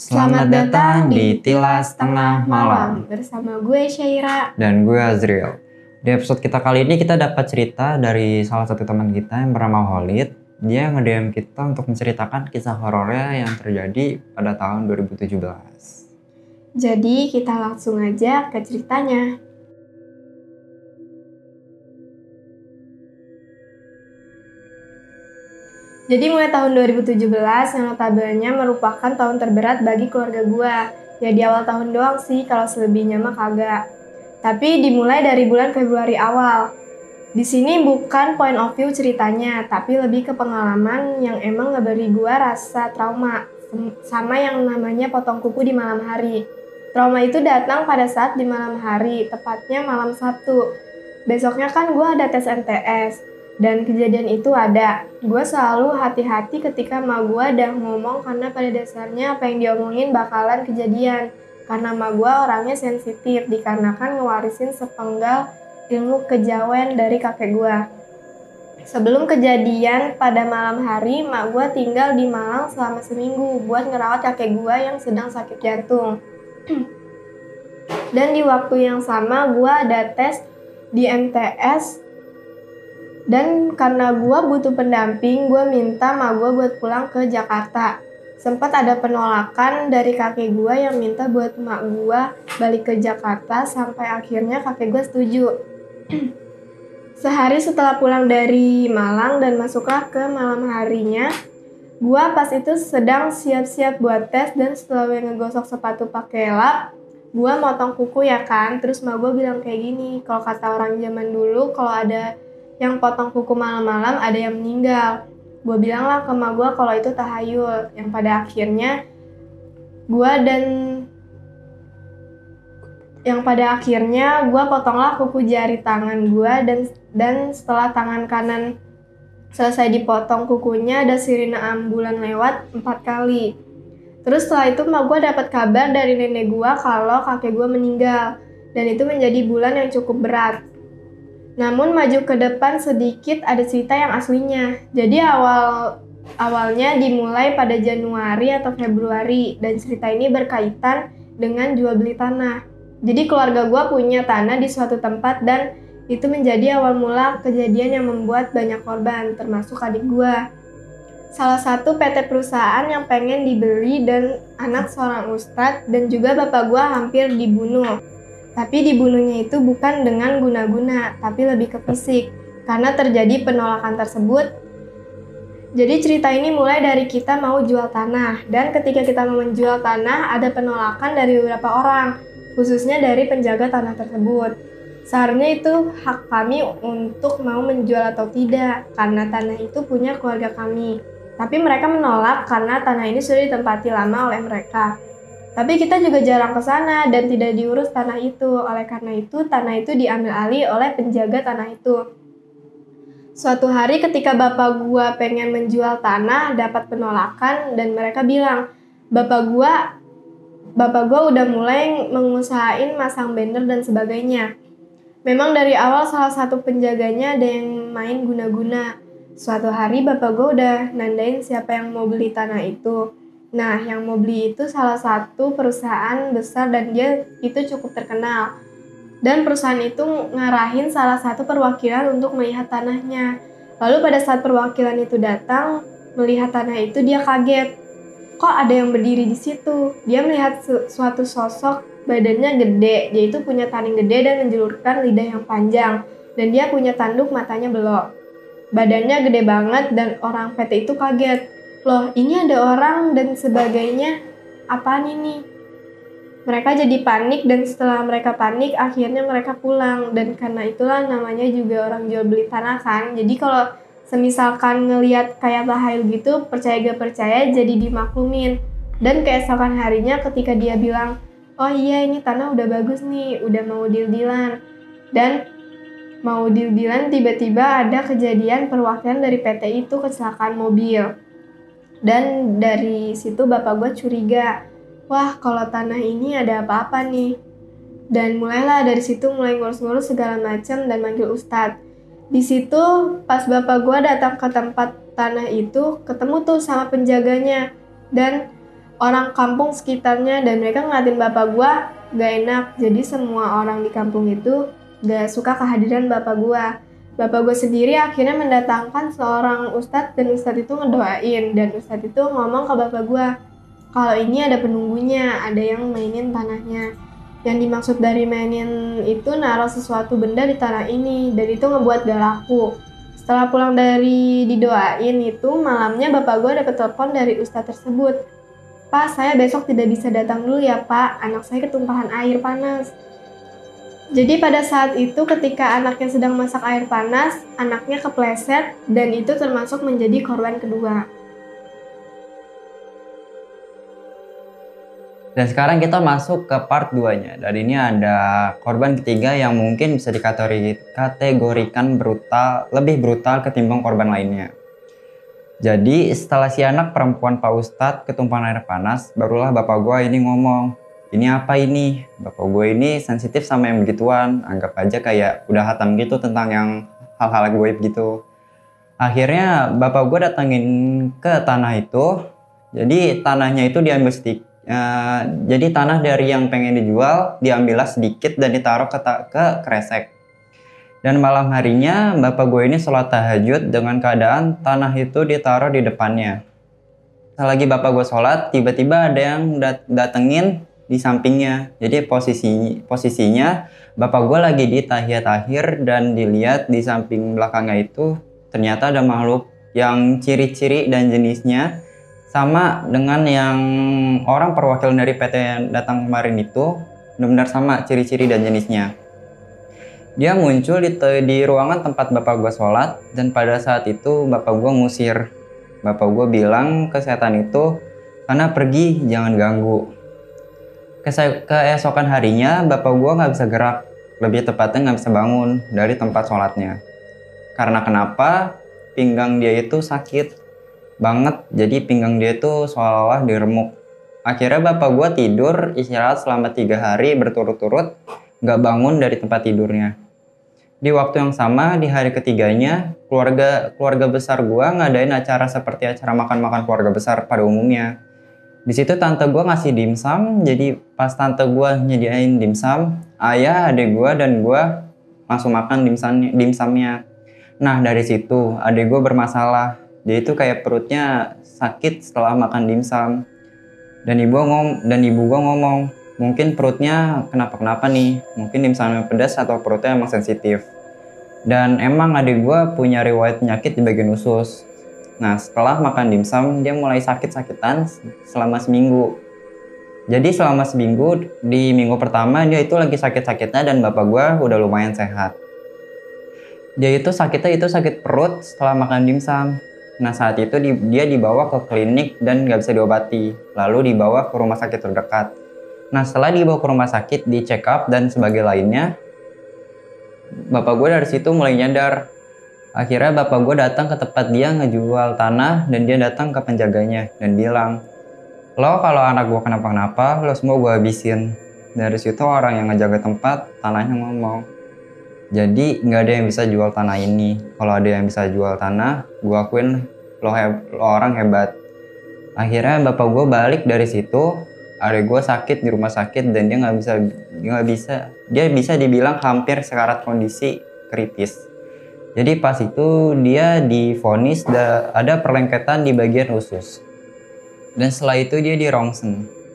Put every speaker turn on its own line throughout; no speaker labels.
Selamat datang di Tilas Tengah Malam
bersama gue Syaira.
dan gue Azriel. Di episode kita kali ini kita dapat cerita dari salah satu teman kita yang bernama Holid. Dia nge-DM kita untuk menceritakan kisah horornya yang terjadi pada tahun 2017.
Jadi kita langsung aja ke ceritanya. Jadi mulai tahun 2017 yang notabene merupakan tahun terberat bagi keluarga gua. Ya di awal tahun doang sih kalau selebihnya mah kagak. Tapi dimulai dari bulan Februari awal. Di sini bukan point of view ceritanya, tapi lebih ke pengalaman yang emang ngeberi gua rasa trauma sama yang namanya potong kuku di malam hari. Trauma itu datang pada saat di malam hari, tepatnya malam Sabtu. Besoknya kan gua ada tes MTS, dan kejadian itu ada. Gue selalu hati-hati ketika ma gue udah ngomong karena pada dasarnya apa yang diomongin bakalan kejadian. Karena ma gue orangnya sensitif dikarenakan ngewarisin sepenggal ilmu kejawen dari kakek gue. Sebelum kejadian pada malam hari, mak gue tinggal di Malang selama seminggu buat ngerawat kakek gue yang sedang sakit jantung. Dan di waktu yang sama gue ada tes di MTS dan karena gue butuh pendamping, gue minta ma gue buat pulang ke Jakarta. Sempat ada penolakan dari kakek gue yang minta buat mak gue balik ke Jakarta sampai akhirnya kakek gue setuju. Sehari setelah pulang dari Malang dan masuklah ke malam harinya, gue pas itu sedang siap-siap buat tes dan setelah gue ngegosok sepatu pakai lap, gue motong kuku ya kan. Terus mak gue bilang kayak gini, kalau kata orang zaman dulu kalau ada yang potong kuku malam-malam ada yang meninggal. Gue bilang lah ke emak gue kalau itu tahayul. Yang pada akhirnya gue dan yang pada akhirnya gue potonglah kuku jari tangan gue dan dan setelah tangan kanan selesai dipotong kukunya ada sirine ambulan lewat empat kali. Terus setelah itu emak gue dapat kabar dari nenek gue kalau kakek gue meninggal dan itu menjadi bulan yang cukup berat. Namun maju ke depan sedikit ada cerita yang aslinya. Jadi awal awalnya dimulai pada Januari atau Februari dan cerita ini berkaitan dengan jual beli tanah. Jadi keluarga gue punya tanah di suatu tempat dan itu menjadi awal mula kejadian yang membuat banyak korban termasuk adik gue. Salah satu PT perusahaan yang pengen dibeli dan anak seorang ustadz dan juga bapak gue hampir dibunuh. Tapi dibunuhnya itu bukan dengan guna-guna, tapi lebih ke fisik. Karena terjadi penolakan tersebut. Jadi cerita ini mulai dari kita mau jual tanah. Dan ketika kita mau menjual tanah, ada penolakan dari beberapa orang. Khususnya dari penjaga tanah tersebut. Seharusnya itu hak kami untuk mau menjual atau tidak. Karena tanah itu punya keluarga kami. Tapi mereka menolak karena tanah ini sudah ditempati lama oleh mereka. Tapi kita juga jarang ke sana dan tidak diurus tanah itu. Oleh karena itu, tanah itu diambil alih oleh penjaga tanah itu. Suatu hari ketika bapak gua pengen menjual tanah, dapat penolakan dan mereka bilang, "Bapak gua Bapak gua udah mulai mengusahain masang banner dan sebagainya." Memang dari awal salah satu penjaganya ada yang main guna-guna. Suatu hari bapak gue udah nandain siapa yang mau beli tanah itu. Nah, yang mau beli itu salah satu perusahaan besar dan dia itu cukup terkenal. Dan perusahaan itu ngarahin salah satu perwakilan untuk melihat tanahnya. Lalu pada saat perwakilan itu datang, melihat tanah itu dia kaget. Kok ada yang berdiri di situ? Dia melihat su- suatu sosok badannya gede, dia itu punya taring gede dan menjulurkan lidah yang panjang. Dan dia punya tanduk matanya belok. Badannya gede banget dan orang PT itu kaget loh ini ada orang dan sebagainya. Apaan ini? Mereka jadi panik dan setelah mereka panik akhirnya mereka pulang. Dan karena itulah namanya juga orang jual beli tanah kan. Jadi kalau semisalkan ngelihat kayak tahayul gitu percaya gak percaya jadi dimaklumin. Dan keesokan harinya ketika dia bilang oh iya ini tanah udah bagus nih udah mau deal-dealan. Dan mau deal-dealan tiba-tiba ada kejadian perwakilan dari PT itu kecelakaan mobil dan dari situ bapak gue curiga, wah kalau tanah ini ada apa-apa nih. Dan mulailah dari situ mulai ngurus-ngurus segala macam dan manggil ustadz. Di situ pas bapak gue datang ke tempat tanah itu, ketemu tuh sama penjaganya. Dan orang kampung sekitarnya dan mereka ngeliatin bapak gua gak enak. Jadi semua orang di kampung itu gak suka kehadiran bapak gua. Bapak gue sendiri akhirnya mendatangkan seorang ustadz dan ustadz itu ngedoain dan ustadz itu ngomong ke bapak gua kalau ini ada penunggunya, ada yang mainin tanahnya. Yang dimaksud dari mainin itu naruh sesuatu benda di tanah ini dan itu ngebuat gak laku. Setelah pulang dari didoain itu malamnya bapak gue dapet telepon dari ustadz tersebut. Pak, saya besok tidak bisa datang dulu ya pak, anak saya ketumpahan air panas. Jadi pada saat itu ketika anaknya sedang masak air panas, anaknya kepleset dan itu termasuk menjadi korban kedua.
Dan sekarang kita masuk ke part 2-nya. Dan ini ada korban ketiga yang mungkin bisa dikategorikan brutal, lebih brutal ketimbang korban lainnya. Jadi setelah si anak perempuan Pak Ustadz ketumpahan air panas, barulah bapak gue ini ngomong, ini apa ini? Bapak gue ini sensitif sama yang begituan, anggap aja kayak udah hatam gitu tentang yang hal-hal goib gitu. Akhirnya bapak gue datangin ke tanah itu, jadi tanahnya itu diambil sedikit Uh, jadi tanah dari yang pengen dijual diambillah sedikit dan ditaruh ke, ke kresek. Dan malam harinya bapak gue ini sholat tahajud dengan keadaan tanah itu ditaruh di depannya. Lagi bapak gue sholat, tiba-tiba ada yang dat datengin di sampingnya. Jadi posisi posisinya bapak gue lagi di tahiyat akhir dan dilihat di samping belakangnya itu ternyata ada makhluk yang ciri-ciri dan jenisnya sama dengan yang orang perwakilan dari PT yang datang kemarin itu benar-benar sama ciri-ciri dan jenisnya. Dia muncul di, di ruangan tempat bapak gue sholat dan pada saat itu bapak gue ngusir. Bapak gue bilang ke setan itu karena pergi jangan ganggu. Keesokan harinya bapak gue nggak bisa gerak, lebih tepatnya nggak bisa bangun dari tempat sholatnya. Karena kenapa? Pinggang dia itu sakit banget. Jadi pinggang dia tuh seolah-olah diremuk. Akhirnya bapak gue tidur istirahat selama tiga hari berturut-turut nggak bangun dari tempat tidurnya. Di waktu yang sama di hari ketiganya keluarga keluarga besar gue ngadain acara seperti acara makan-makan keluarga besar pada umumnya di situ tante gue ngasih dimsum jadi pas tante gue nyediain dimsum ayah adik gue dan gue langsung makan dimsum dimsumnya nah dari situ adik gue bermasalah. Dia itu kayak perutnya sakit setelah makan dimsum dan ibu ngom dan ibu gua ngomong mungkin perutnya kenapa kenapa nih? Mungkin dimsumnya pedas atau perutnya emang sensitif. Dan emang adik gua punya riwayat penyakit di bagian usus nah setelah makan dimsum dia mulai sakit-sakitan selama seminggu jadi selama seminggu di minggu pertama dia itu lagi sakit-sakitnya dan bapak gua udah lumayan sehat dia itu sakitnya itu sakit perut setelah makan dimsum Nah saat itu dia dibawa ke klinik dan nggak bisa diobati, lalu dibawa ke rumah sakit terdekat. Nah setelah dibawa ke rumah sakit, di check up dan sebagai lainnya, bapak gue dari situ mulai nyadar. Akhirnya bapak gue datang ke tempat dia ngejual tanah dan dia datang ke penjaganya dan bilang, lo kalau anak gue kenapa-kenapa, lo semua gue habisin. Dari situ orang yang ngejaga tempat, tanahnya ngomong, jadi nggak ada yang bisa jual tanah ini. Kalau ada yang bisa jual tanah gue akuin lo, heb, lo orang hebat akhirnya bapak gue balik dari situ adik gue sakit di rumah sakit dan dia nggak bisa nggak bisa dia bisa dibilang hampir sekarat kondisi kritis jadi pas itu dia difonis ada perlengketan di bagian usus dan setelah itu dia di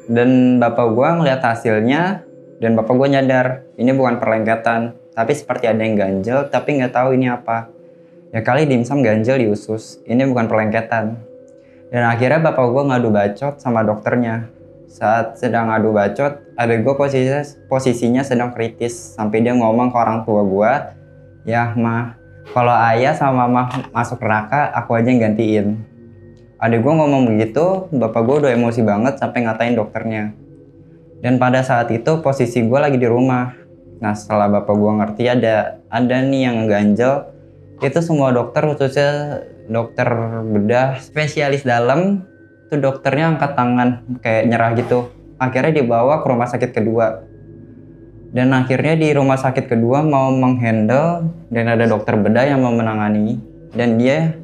dan bapak gue ngeliat hasilnya dan bapak gue nyadar ini bukan perlengketan tapi seperti ada yang ganjel tapi nggak tahu ini apa. Ya kali dimsum ganjel di usus, ini bukan perlengketan. Dan akhirnya bapak gue ngadu bacot sama dokternya. Saat sedang ngadu bacot, ada gue posisinya, posisinya sedang kritis. Sampai dia ngomong ke orang tua gue, ya mah, kalau ayah sama mama masuk neraka, aku aja yang gantiin. Adik gue ngomong begitu, bapak gue udah emosi banget sampai ngatain dokternya. Dan pada saat itu posisi gue lagi di rumah, Nah setelah bapak gua ngerti ada ada nih yang ganjel, itu semua dokter khususnya dokter bedah spesialis dalam itu dokternya angkat tangan kayak nyerah gitu. Akhirnya dibawa ke rumah sakit kedua. Dan akhirnya di rumah sakit kedua mau menghandle dan ada dokter bedah yang mau menangani dan dia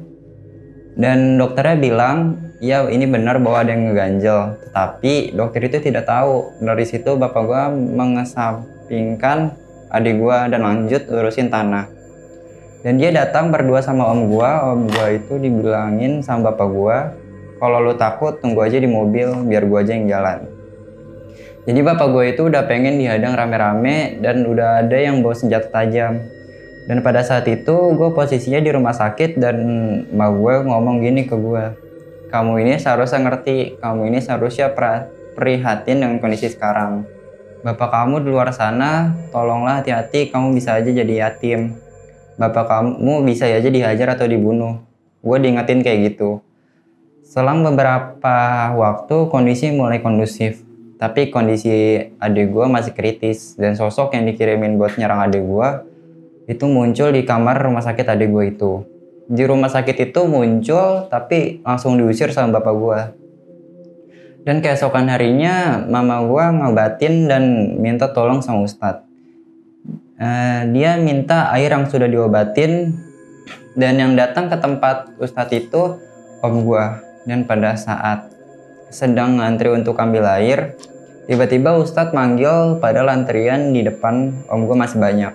Dan dokternya bilang, ya ini benar bahwa ada yang ngeganjel. Tetapi dokter itu tidak tahu. Dari situ bapak gua mengesampingkan adik gua dan lanjut urusin tanah. Dan dia datang berdua sama om gua. Om gua itu dibilangin sama bapak gua, kalau lu takut tunggu aja di mobil biar gua aja yang jalan. Jadi bapak gue itu udah pengen dihadang rame-rame dan udah ada yang bawa senjata tajam. Dan pada saat itu gue posisinya di rumah sakit dan ma gue ngomong gini ke gue. Kamu ini seharusnya ngerti, kamu ini seharusnya prihatin dengan kondisi sekarang. Bapak kamu di luar sana, tolonglah hati-hati, kamu bisa aja jadi yatim. Bapak kamu bisa aja dihajar atau dibunuh. Gue diingetin kayak gitu. Selang beberapa waktu kondisi mulai kondusif tapi kondisi adik gue masih kritis. Dan sosok yang dikirimin buat nyerang adik gue itu muncul di kamar rumah sakit adik gue itu. Di rumah sakit itu muncul tapi langsung diusir sama bapak gue dan keesokan harinya mama gue ngobatin dan minta tolong sama ustadz. Uh, dia minta air yang sudah diobatin dan yang datang ke tempat ustadz itu om gue dan pada saat sedang ngantri untuk ambil air Tiba-tiba Ustadz manggil pada lantrian di depan om gue masih banyak.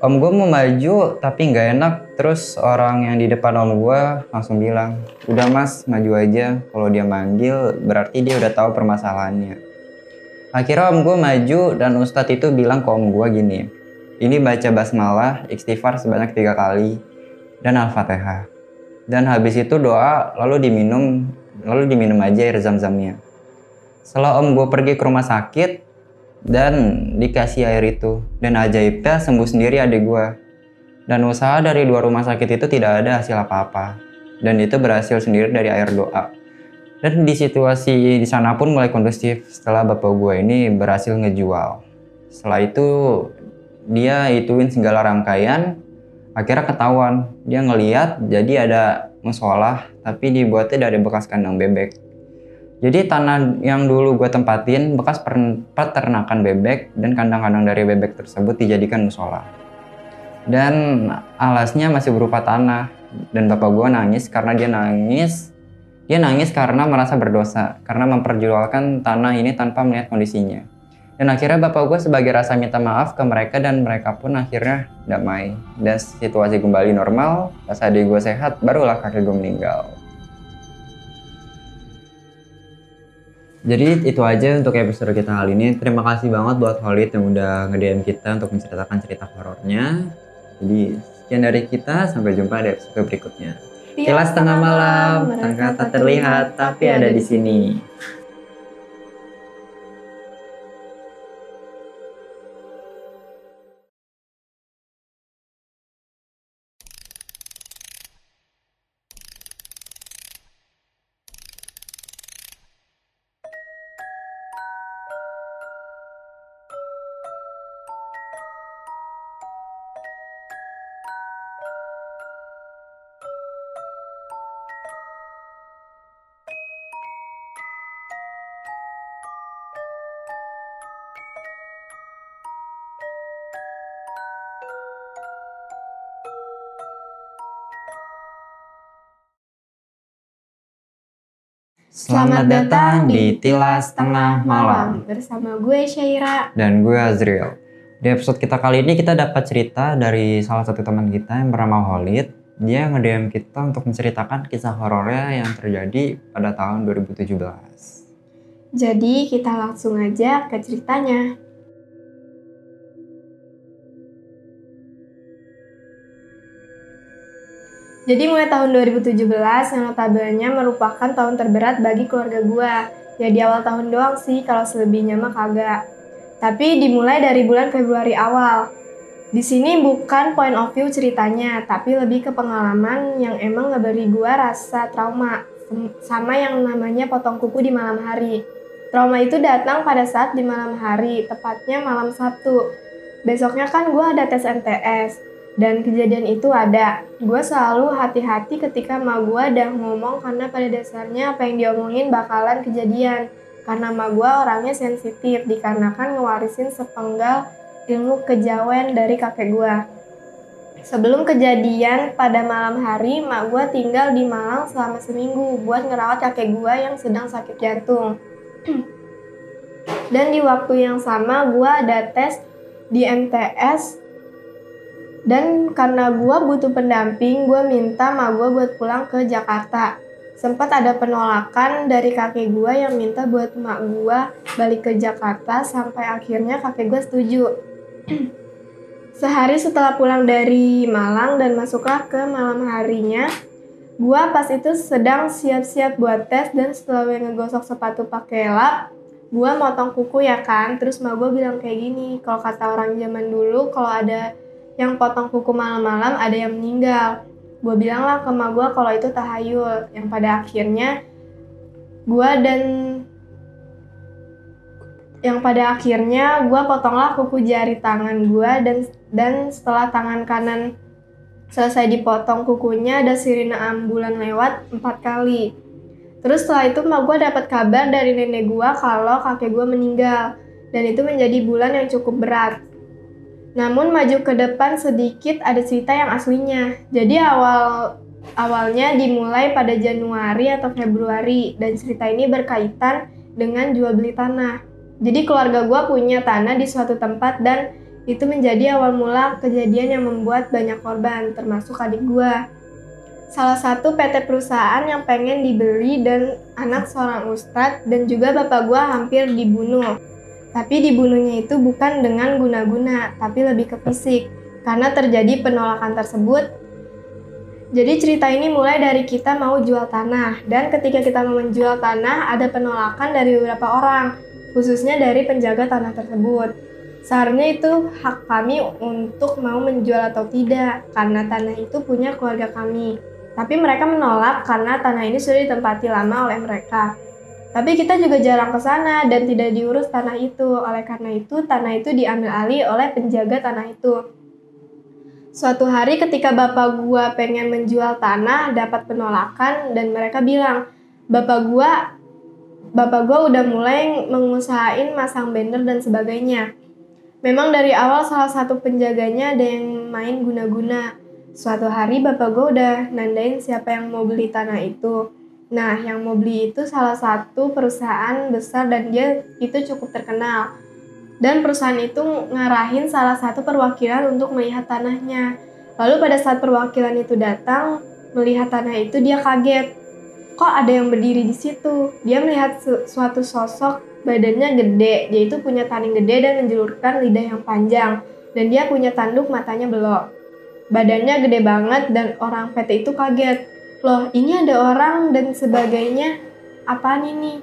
Om gue mau maju tapi nggak enak. Terus orang yang di depan om gue langsung bilang, udah mas maju aja. Kalau dia manggil berarti dia udah tahu permasalahannya. Akhirnya om gue maju dan Ustadz itu bilang ke om gue gini, ini baca basmalah, istighfar sebanyak tiga kali, dan al-fatihah. Dan habis itu doa lalu diminum, lalu diminum aja air zam-zamnya. Setelah om gue pergi ke rumah sakit dan dikasih air itu. Dan ajaibnya sembuh sendiri adik gue. Dan usaha dari dua rumah sakit itu tidak ada hasil apa-apa. Dan itu berhasil sendiri dari air doa. Dan di situasi di sana pun mulai kondusif setelah bapak gue ini berhasil ngejual. Setelah itu dia ituin segala rangkaian, akhirnya ketahuan. Dia ngeliat jadi ada musola tapi dibuatnya dari bekas kandang bebek. Jadi tanah yang dulu gue tempatin bekas peternakan bebek dan kandang-kandang dari bebek tersebut dijadikan musola. Dan alasnya masih berupa tanah dan bapak gue nangis karena dia nangis dia nangis karena merasa berdosa karena memperjualkan tanah ini tanpa melihat kondisinya. Dan akhirnya bapak gue sebagai rasa minta maaf ke mereka dan mereka pun akhirnya damai. Dan situasi kembali normal, pas adik gue sehat, barulah kakek gue meninggal. Jadi itu aja untuk episode kita kali ini. Terima kasih banget buat Holid yang udah nge kita untuk menceritakan cerita horornya. Jadi sekian dari kita, sampai jumpa di episode berikutnya. Kilas tengah malam, tangga tak terlihat tapi ada di sini. Selamat datang di Tilas Tengah Malam
bersama gue Syaira
dan gue Azriel. Di episode kita kali ini kita dapat cerita dari salah satu teman kita yang bernama Holid. Dia nge-DM kita untuk menceritakan kisah horornya yang terjadi pada tahun 2017.
Jadi kita langsung aja ke ceritanya. Jadi mulai tahun 2017 yang notabene merupakan tahun terberat bagi keluarga gue. Ya di awal tahun doang sih, kalau selebihnya mah kagak. Tapi dimulai dari bulan Februari awal. Di sini bukan point of view ceritanya, tapi lebih ke pengalaman yang emang ngeberi gue rasa trauma sama yang namanya potong kuku di malam hari. Trauma itu datang pada saat di malam hari, tepatnya malam Sabtu. Besoknya kan gue ada tes MTS dan kejadian itu ada. Gue selalu hati-hati ketika ma gue udah ngomong karena pada dasarnya apa yang diomongin bakalan kejadian. Karena ma gue orangnya sensitif dikarenakan ngewarisin sepenggal ilmu kejawen dari kakek gue. Sebelum kejadian pada malam hari, mak gue tinggal di Malang selama seminggu buat ngerawat kakek gue yang sedang sakit jantung. Dan di waktu yang sama gue ada tes di MTS dan karena gue butuh pendamping, gue minta mak gue buat pulang ke Jakarta. Sempat ada penolakan dari kakek gue yang minta buat mak gue balik ke Jakarta sampai akhirnya kakek gue setuju. Sehari setelah pulang dari Malang dan masuklah ke malam harinya, gua pas itu sedang siap-siap buat tes dan setelah gue ngegosok sepatu pakai lap, gua motong kuku ya kan. Terus mah gua bilang kayak gini, kalau kata orang zaman dulu kalau ada yang potong kuku malam-malam ada yang meninggal. Gue bilang lah ke mak gue kalau itu tahayul, yang pada akhirnya gue dan yang pada akhirnya gue potonglah kuku jari tangan gue dan dan setelah tangan kanan selesai dipotong kukunya ada sirine ambulan lewat empat kali. Terus setelah itu mak gue dapat kabar dari nenek gue kalau kakek gue meninggal dan itu menjadi bulan yang cukup berat. Namun maju ke depan sedikit ada cerita yang aslinya. Jadi awal awalnya dimulai pada Januari atau Februari dan cerita ini berkaitan dengan jual beli tanah. Jadi keluarga gue punya tanah di suatu tempat dan itu menjadi awal mula kejadian yang membuat banyak korban, termasuk adik gue. Salah satu PT perusahaan yang pengen dibeli dan anak seorang ustadz dan juga bapak gue hampir dibunuh. Tapi dibunuhnya itu bukan dengan guna-guna, tapi lebih ke fisik. Karena terjadi penolakan tersebut, jadi cerita ini mulai dari kita mau jual tanah, dan ketika kita mau menjual tanah, ada penolakan dari beberapa orang khususnya dari penjaga tanah tersebut. Seharusnya itu hak kami untuk mau menjual atau tidak, karena tanah itu punya keluarga kami. Tapi mereka menolak karena tanah ini sudah ditempati lama oleh mereka. Tapi kita juga jarang ke sana dan tidak diurus tanah itu. Oleh karena itu, tanah itu diambil alih oleh penjaga tanah itu. Suatu hari ketika bapak gua pengen menjual tanah, dapat penolakan dan mereka bilang, "Bapak gua bapak gue udah mulai mengusahain masang banner dan sebagainya. Memang dari awal salah satu penjaganya ada yang main guna-guna. Suatu hari bapak gue udah nandain siapa yang mau beli tanah itu. Nah, yang mau beli itu salah satu perusahaan besar dan dia itu cukup terkenal. Dan perusahaan itu ngarahin salah satu perwakilan untuk melihat tanahnya. Lalu pada saat perwakilan itu datang, melihat tanah itu dia kaget kok ada yang berdiri di situ. Dia melihat suatu sosok badannya gede, dia itu punya taring gede dan menjulurkan lidah yang panjang. Dan dia punya tanduk matanya belok. Badannya gede banget dan orang PT itu kaget. Loh ini ada orang dan sebagainya. Apaan ini?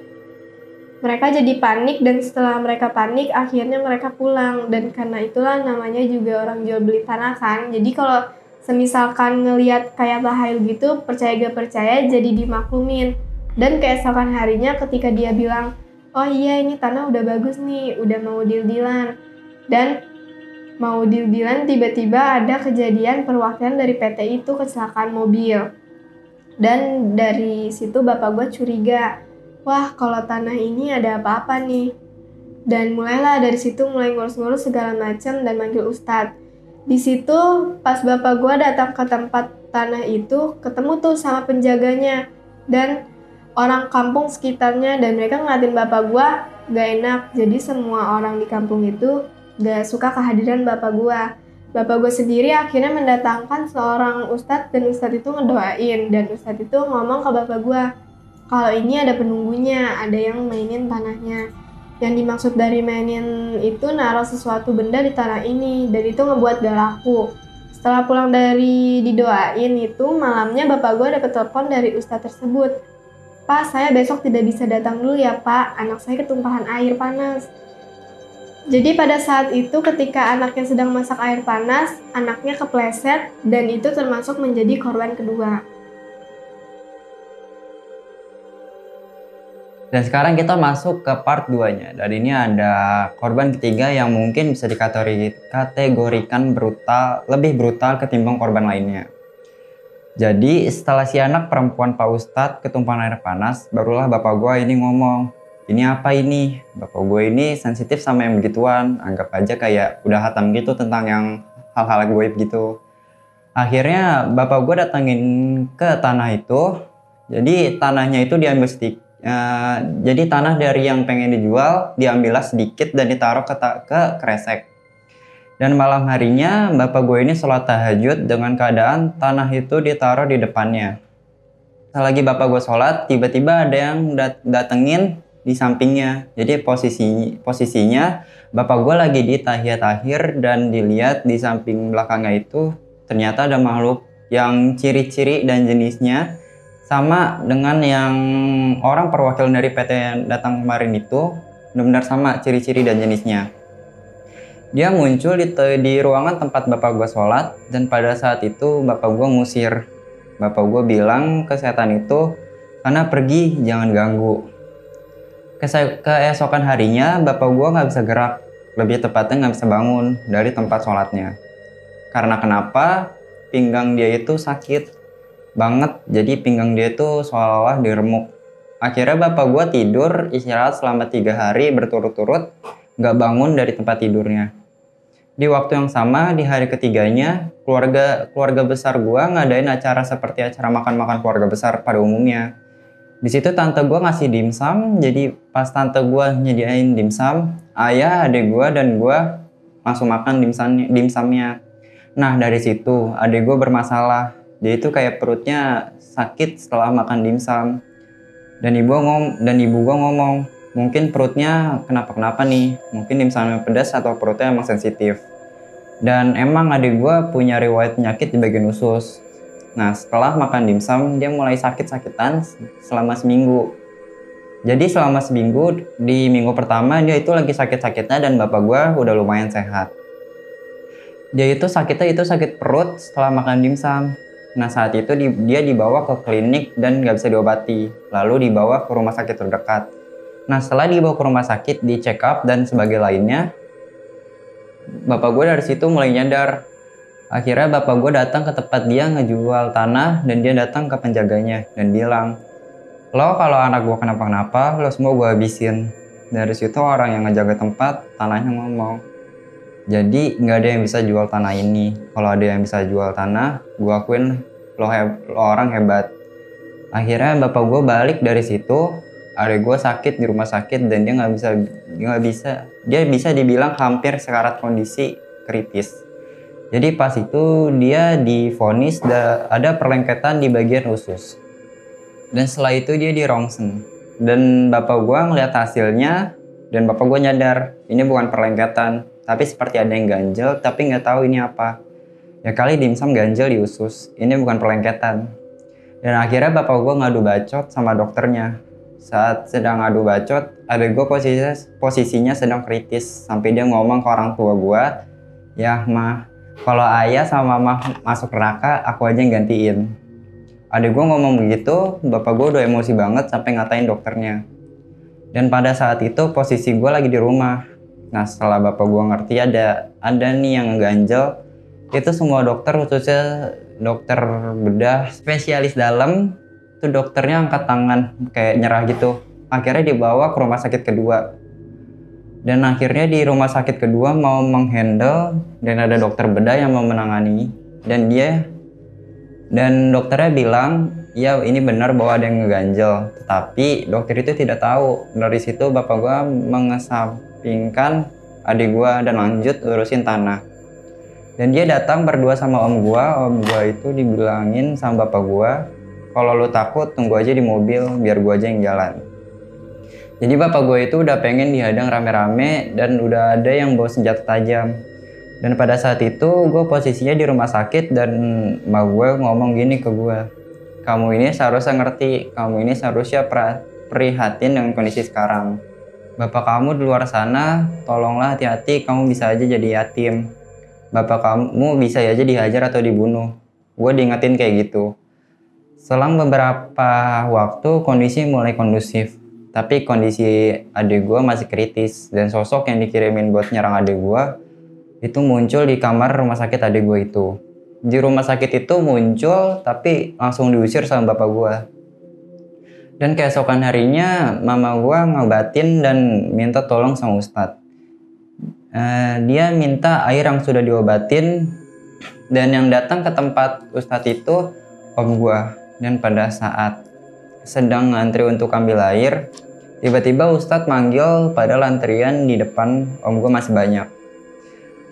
Mereka jadi panik dan setelah mereka panik akhirnya mereka pulang dan karena itulah namanya juga orang jual beli tanah kan. Jadi kalau semisalkan ngelihat kayak tahayul gitu percaya gak percaya jadi dimaklumin dan keesokan harinya ketika dia bilang oh iya ini tanah udah bagus nih udah mau deal-dealan dan mau deal-dealan tiba-tiba ada kejadian perwakilan dari PT itu kecelakaan mobil dan dari situ bapak gue curiga wah kalau tanah ini ada apa-apa nih? Dan mulailah dari situ mulai ngurus-ngurus segala macam dan manggil ustadz. Di situ pas bapak gue datang ke tempat tanah itu ketemu tuh sama penjaganya dan orang kampung sekitarnya dan mereka ngeliatin bapak gue gak enak. Jadi semua orang di kampung itu gak suka kehadiran bapak gue bapak gue sendiri akhirnya mendatangkan seorang ustadz dan ustadz itu ngedoain dan ustadz itu ngomong ke bapak gue kalau ini ada penunggunya ada yang mainin tanahnya yang dimaksud dari mainin itu naruh sesuatu benda di tanah ini dan itu ngebuat gak laku. Setelah pulang dari didoain itu malamnya bapak gue dapet telepon dari ustadz tersebut. Pak, saya besok tidak bisa datang dulu ya pak, anak saya ketumpahan air panas. Jadi pada saat itu ketika anaknya sedang masak air panas, anaknya kepleset dan itu termasuk menjadi korban kedua.
Dan sekarang kita masuk ke part 2-nya. Dan ini ada korban ketiga yang mungkin bisa dikategorikan brutal, lebih brutal ketimbang korban lainnya. Jadi setelah si anak perempuan Pak Ustadz ketumpahan air panas, barulah bapak gue ini ngomong, ini apa ini? Bapak gue ini sensitif sama yang begituan, anggap aja kayak udah hatam gitu tentang yang hal-hal gue gitu. Akhirnya bapak gue datangin ke tanah itu. Jadi tanahnya itu diambil sedikit. jadi tanah dari yang pengen dijual diambillah sedikit dan ditaruh ke, ke kresek. Dan malam harinya bapak gue ini sholat tahajud dengan keadaan tanah itu ditaruh di depannya. Lagi bapak gue sholat, tiba-tiba ada yang dat datengin di sampingnya. Jadi posisi posisinya bapak gue lagi di tahiyat akhir dan dilihat di samping belakangnya itu ternyata ada makhluk yang ciri-ciri dan jenisnya sama dengan yang orang perwakilan dari PT yang datang kemarin itu benar-benar sama ciri-ciri dan jenisnya. Dia muncul di, di ruangan tempat bapak gue sholat dan pada saat itu bapak gue ngusir. Bapak gue bilang ke setan itu karena pergi jangan ganggu. Keesokan harinya bapak gue nggak bisa gerak, lebih tepatnya nggak bisa bangun dari tempat sholatnya. Karena kenapa? Pinggang dia itu sakit banget, jadi pinggang dia itu seolah-olah diremuk. Akhirnya bapak gue tidur istirahat selama tiga hari berturut-turut nggak bangun dari tempat tidurnya. Di waktu yang sama, di hari ketiganya, keluarga keluarga besar gua ngadain acara seperti acara makan-makan keluarga besar pada umumnya. Di situ tante gua ngasih dimsum, jadi pas tante gua nyediain dimsum, ayah, adik gua dan gua langsung makan dimsum dimsumnya. Nah dari situ adik gua bermasalah, dia itu kayak perutnya sakit setelah makan dimsum. Dan ibu ngom dan ibu gua ngomong, mungkin perutnya kenapa-kenapa nih mungkin dimsumnya pedas atau perutnya emang sensitif dan emang adik gue punya riwayat penyakit di bagian usus nah setelah makan dimsum dia mulai sakit-sakitan selama seminggu jadi selama seminggu di minggu pertama dia itu lagi sakit-sakitnya dan bapak gue udah lumayan sehat dia itu sakitnya itu sakit perut setelah makan dimsum Nah saat itu dia dibawa ke klinik dan nggak bisa diobati, lalu dibawa ke rumah sakit terdekat. Nah setelah dibawa ke rumah sakit, di check up dan sebagai lainnya, bapak gue dari situ mulai nyadar. Akhirnya bapak gue datang ke tempat dia ngejual tanah dan dia datang ke penjaganya dan bilang, lo kalau anak gue kenapa-kenapa, lo semua gue habisin. Dari situ orang yang ngejaga tempat, tanahnya ngomong. Jadi nggak ada yang bisa jual tanah ini. Kalau ada yang bisa jual tanah, gue akuin lo, lo orang hebat. Akhirnya bapak gue balik dari situ, adek gue sakit di rumah sakit dan dia nggak bisa nggak bisa dia bisa dibilang hampir sekarat kondisi kritis jadi pas itu dia difonis ada perlengketan di bagian usus. Dan setelah itu dia di rongsen dan bapak gue ngeliat hasilnya dan bapak gue nyadar ini bukan perlengketan tapi seperti ada yang ganjel tapi nggak tahu ini apa. Ya kali dimsum ganjel di usus ini bukan perlengketan. Dan akhirnya bapak gue ngadu bacot sama dokternya. Saat sedang adu bacot, ada gue posisinya, posisinya sedang kritis sampai dia ngomong ke orang tua gue, ya mah kalau ayah sama mama masuk neraka, aku aja yang gantiin. Adik gue ngomong begitu, bapak gue udah emosi banget sampai ngatain dokternya. Dan pada saat itu posisi gue lagi di rumah. Nah setelah bapak gue ngerti ada ada nih yang ganjel, itu semua dokter khususnya dokter bedah spesialis dalam itu dokternya angkat tangan kayak nyerah gitu akhirnya dibawa ke rumah sakit kedua dan akhirnya di rumah sakit kedua mau menghandle dan ada dokter bedah yang mau menangani. Dan dia dan dokternya bilang ya ini benar bahwa ada yang ngeganjel tetapi dokter itu tidak tahu. Dari situ bapak gua mengesampingkan adik gua dan lanjut urusin tanah. Dan dia datang berdua sama om gua. Om gua itu dibilangin sama bapak gua kalau lu takut tunggu aja di mobil biar gua aja yang jalan jadi bapak gue itu udah pengen dihadang rame-rame dan udah ada yang bawa senjata tajam. Dan pada saat itu gue posisinya di rumah sakit dan mbak gue ngomong gini ke gue kamu ini seharusnya ngerti kamu ini seharusnya prihatin dengan kondisi sekarang. Bapak kamu di luar sana tolonglah hati-hati kamu bisa aja jadi yatim. Bapak kamu bisa aja dihajar atau dibunuh. Gue diingetin kayak gitu. Selang beberapa waktu kondisi mulai kondusif, tapi kondisi adik gue masih kritis dan sosok yang dikirimin buat nyerang adik gue itu muncul di kamar rumah sakit adik gue itu. Di rumah sakit itu muncul tapi langsung diusir sama bapak gue. Dan keesokan harinya mama gue ngobatin dan minta tolong sama ustadz. Uh, dia minta air yang sudah diobatin Dan yang datang ke tempat Ustadz itu om gua. Dan pada saat sedang ngantri untuk ambil air, tiba-tiba Ustadz manggil pada lantrian di depan om gua masih banyak.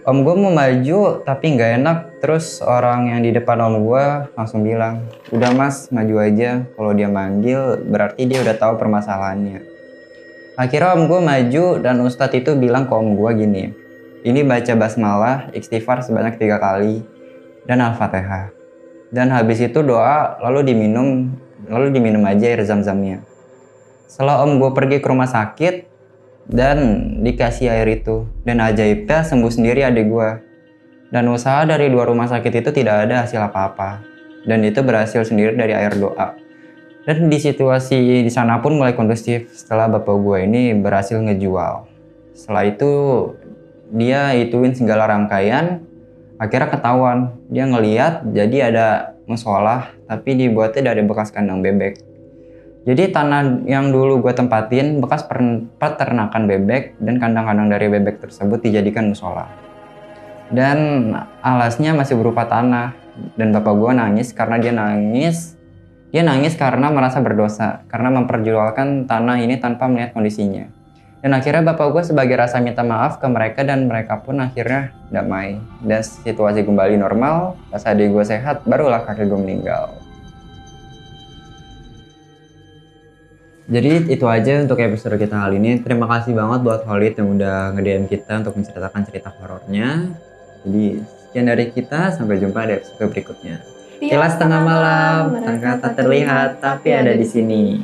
Om gue mau maju tapi nggak enak. Terus orang yang di depan om gue langsung bilang, udah mas maju aja. Kalau dia manggil berarti dia udah tahu permasalahannya. Akhirnya om gue maju dan ustadz itu bilang ke om gue gini, ini baca basmalah, istighfar sebanyak tiga kali, dan al-fatihah. Dan habis itu doa lalu diminum, lalu diminum aja air zam-zamnya. Setelah om gue pergi ke rumah sakit, dan dikasih air itu dan ajaibnya sembuh sendiri adik gue dan usaha dari dua rumah sakit itu tidak ada hasil apa-apa. Dan itu berhasil sendiri dari air doa. Dan di situasi di sana pun mulai kondusif. Setelah bapak gue ini berhasil ngejual. Setelah itu dia ituin segala rangkaian akhirnya ketahuan. Dia ngeliat jadi ada musola tapi dibuatnya dari bekas kandang bebek jadi tanah yang dulu gue tempatin bekas peternakan bebek dan kandang-kandang dari bebek tersebut dijadikan musola. Dan alasnya masih berupa tanah dan bapak gue nangis karena dia nangis dia nangis karena merasa berdosa karena memperjualkan tanah ini tanpa melihat kondisinya. Dan akhirnya bapak gue sebagai rasa minta maaf ke mereka dan mereka pun akhirnya damai. Dan situasi kembali normal, pas adik gue sehat, barulah kakek gue meninggal. Jadi itu aja untuk episode kita kali ini. Terima kasih banget buat Holid yang udah nge kita untuk menceritakan cerita horornya. Jadi sekian dari kita, sampai jumpa di episode berikutnya. Jelas tengah malam, tangga tak terlihat tapi ada di sini.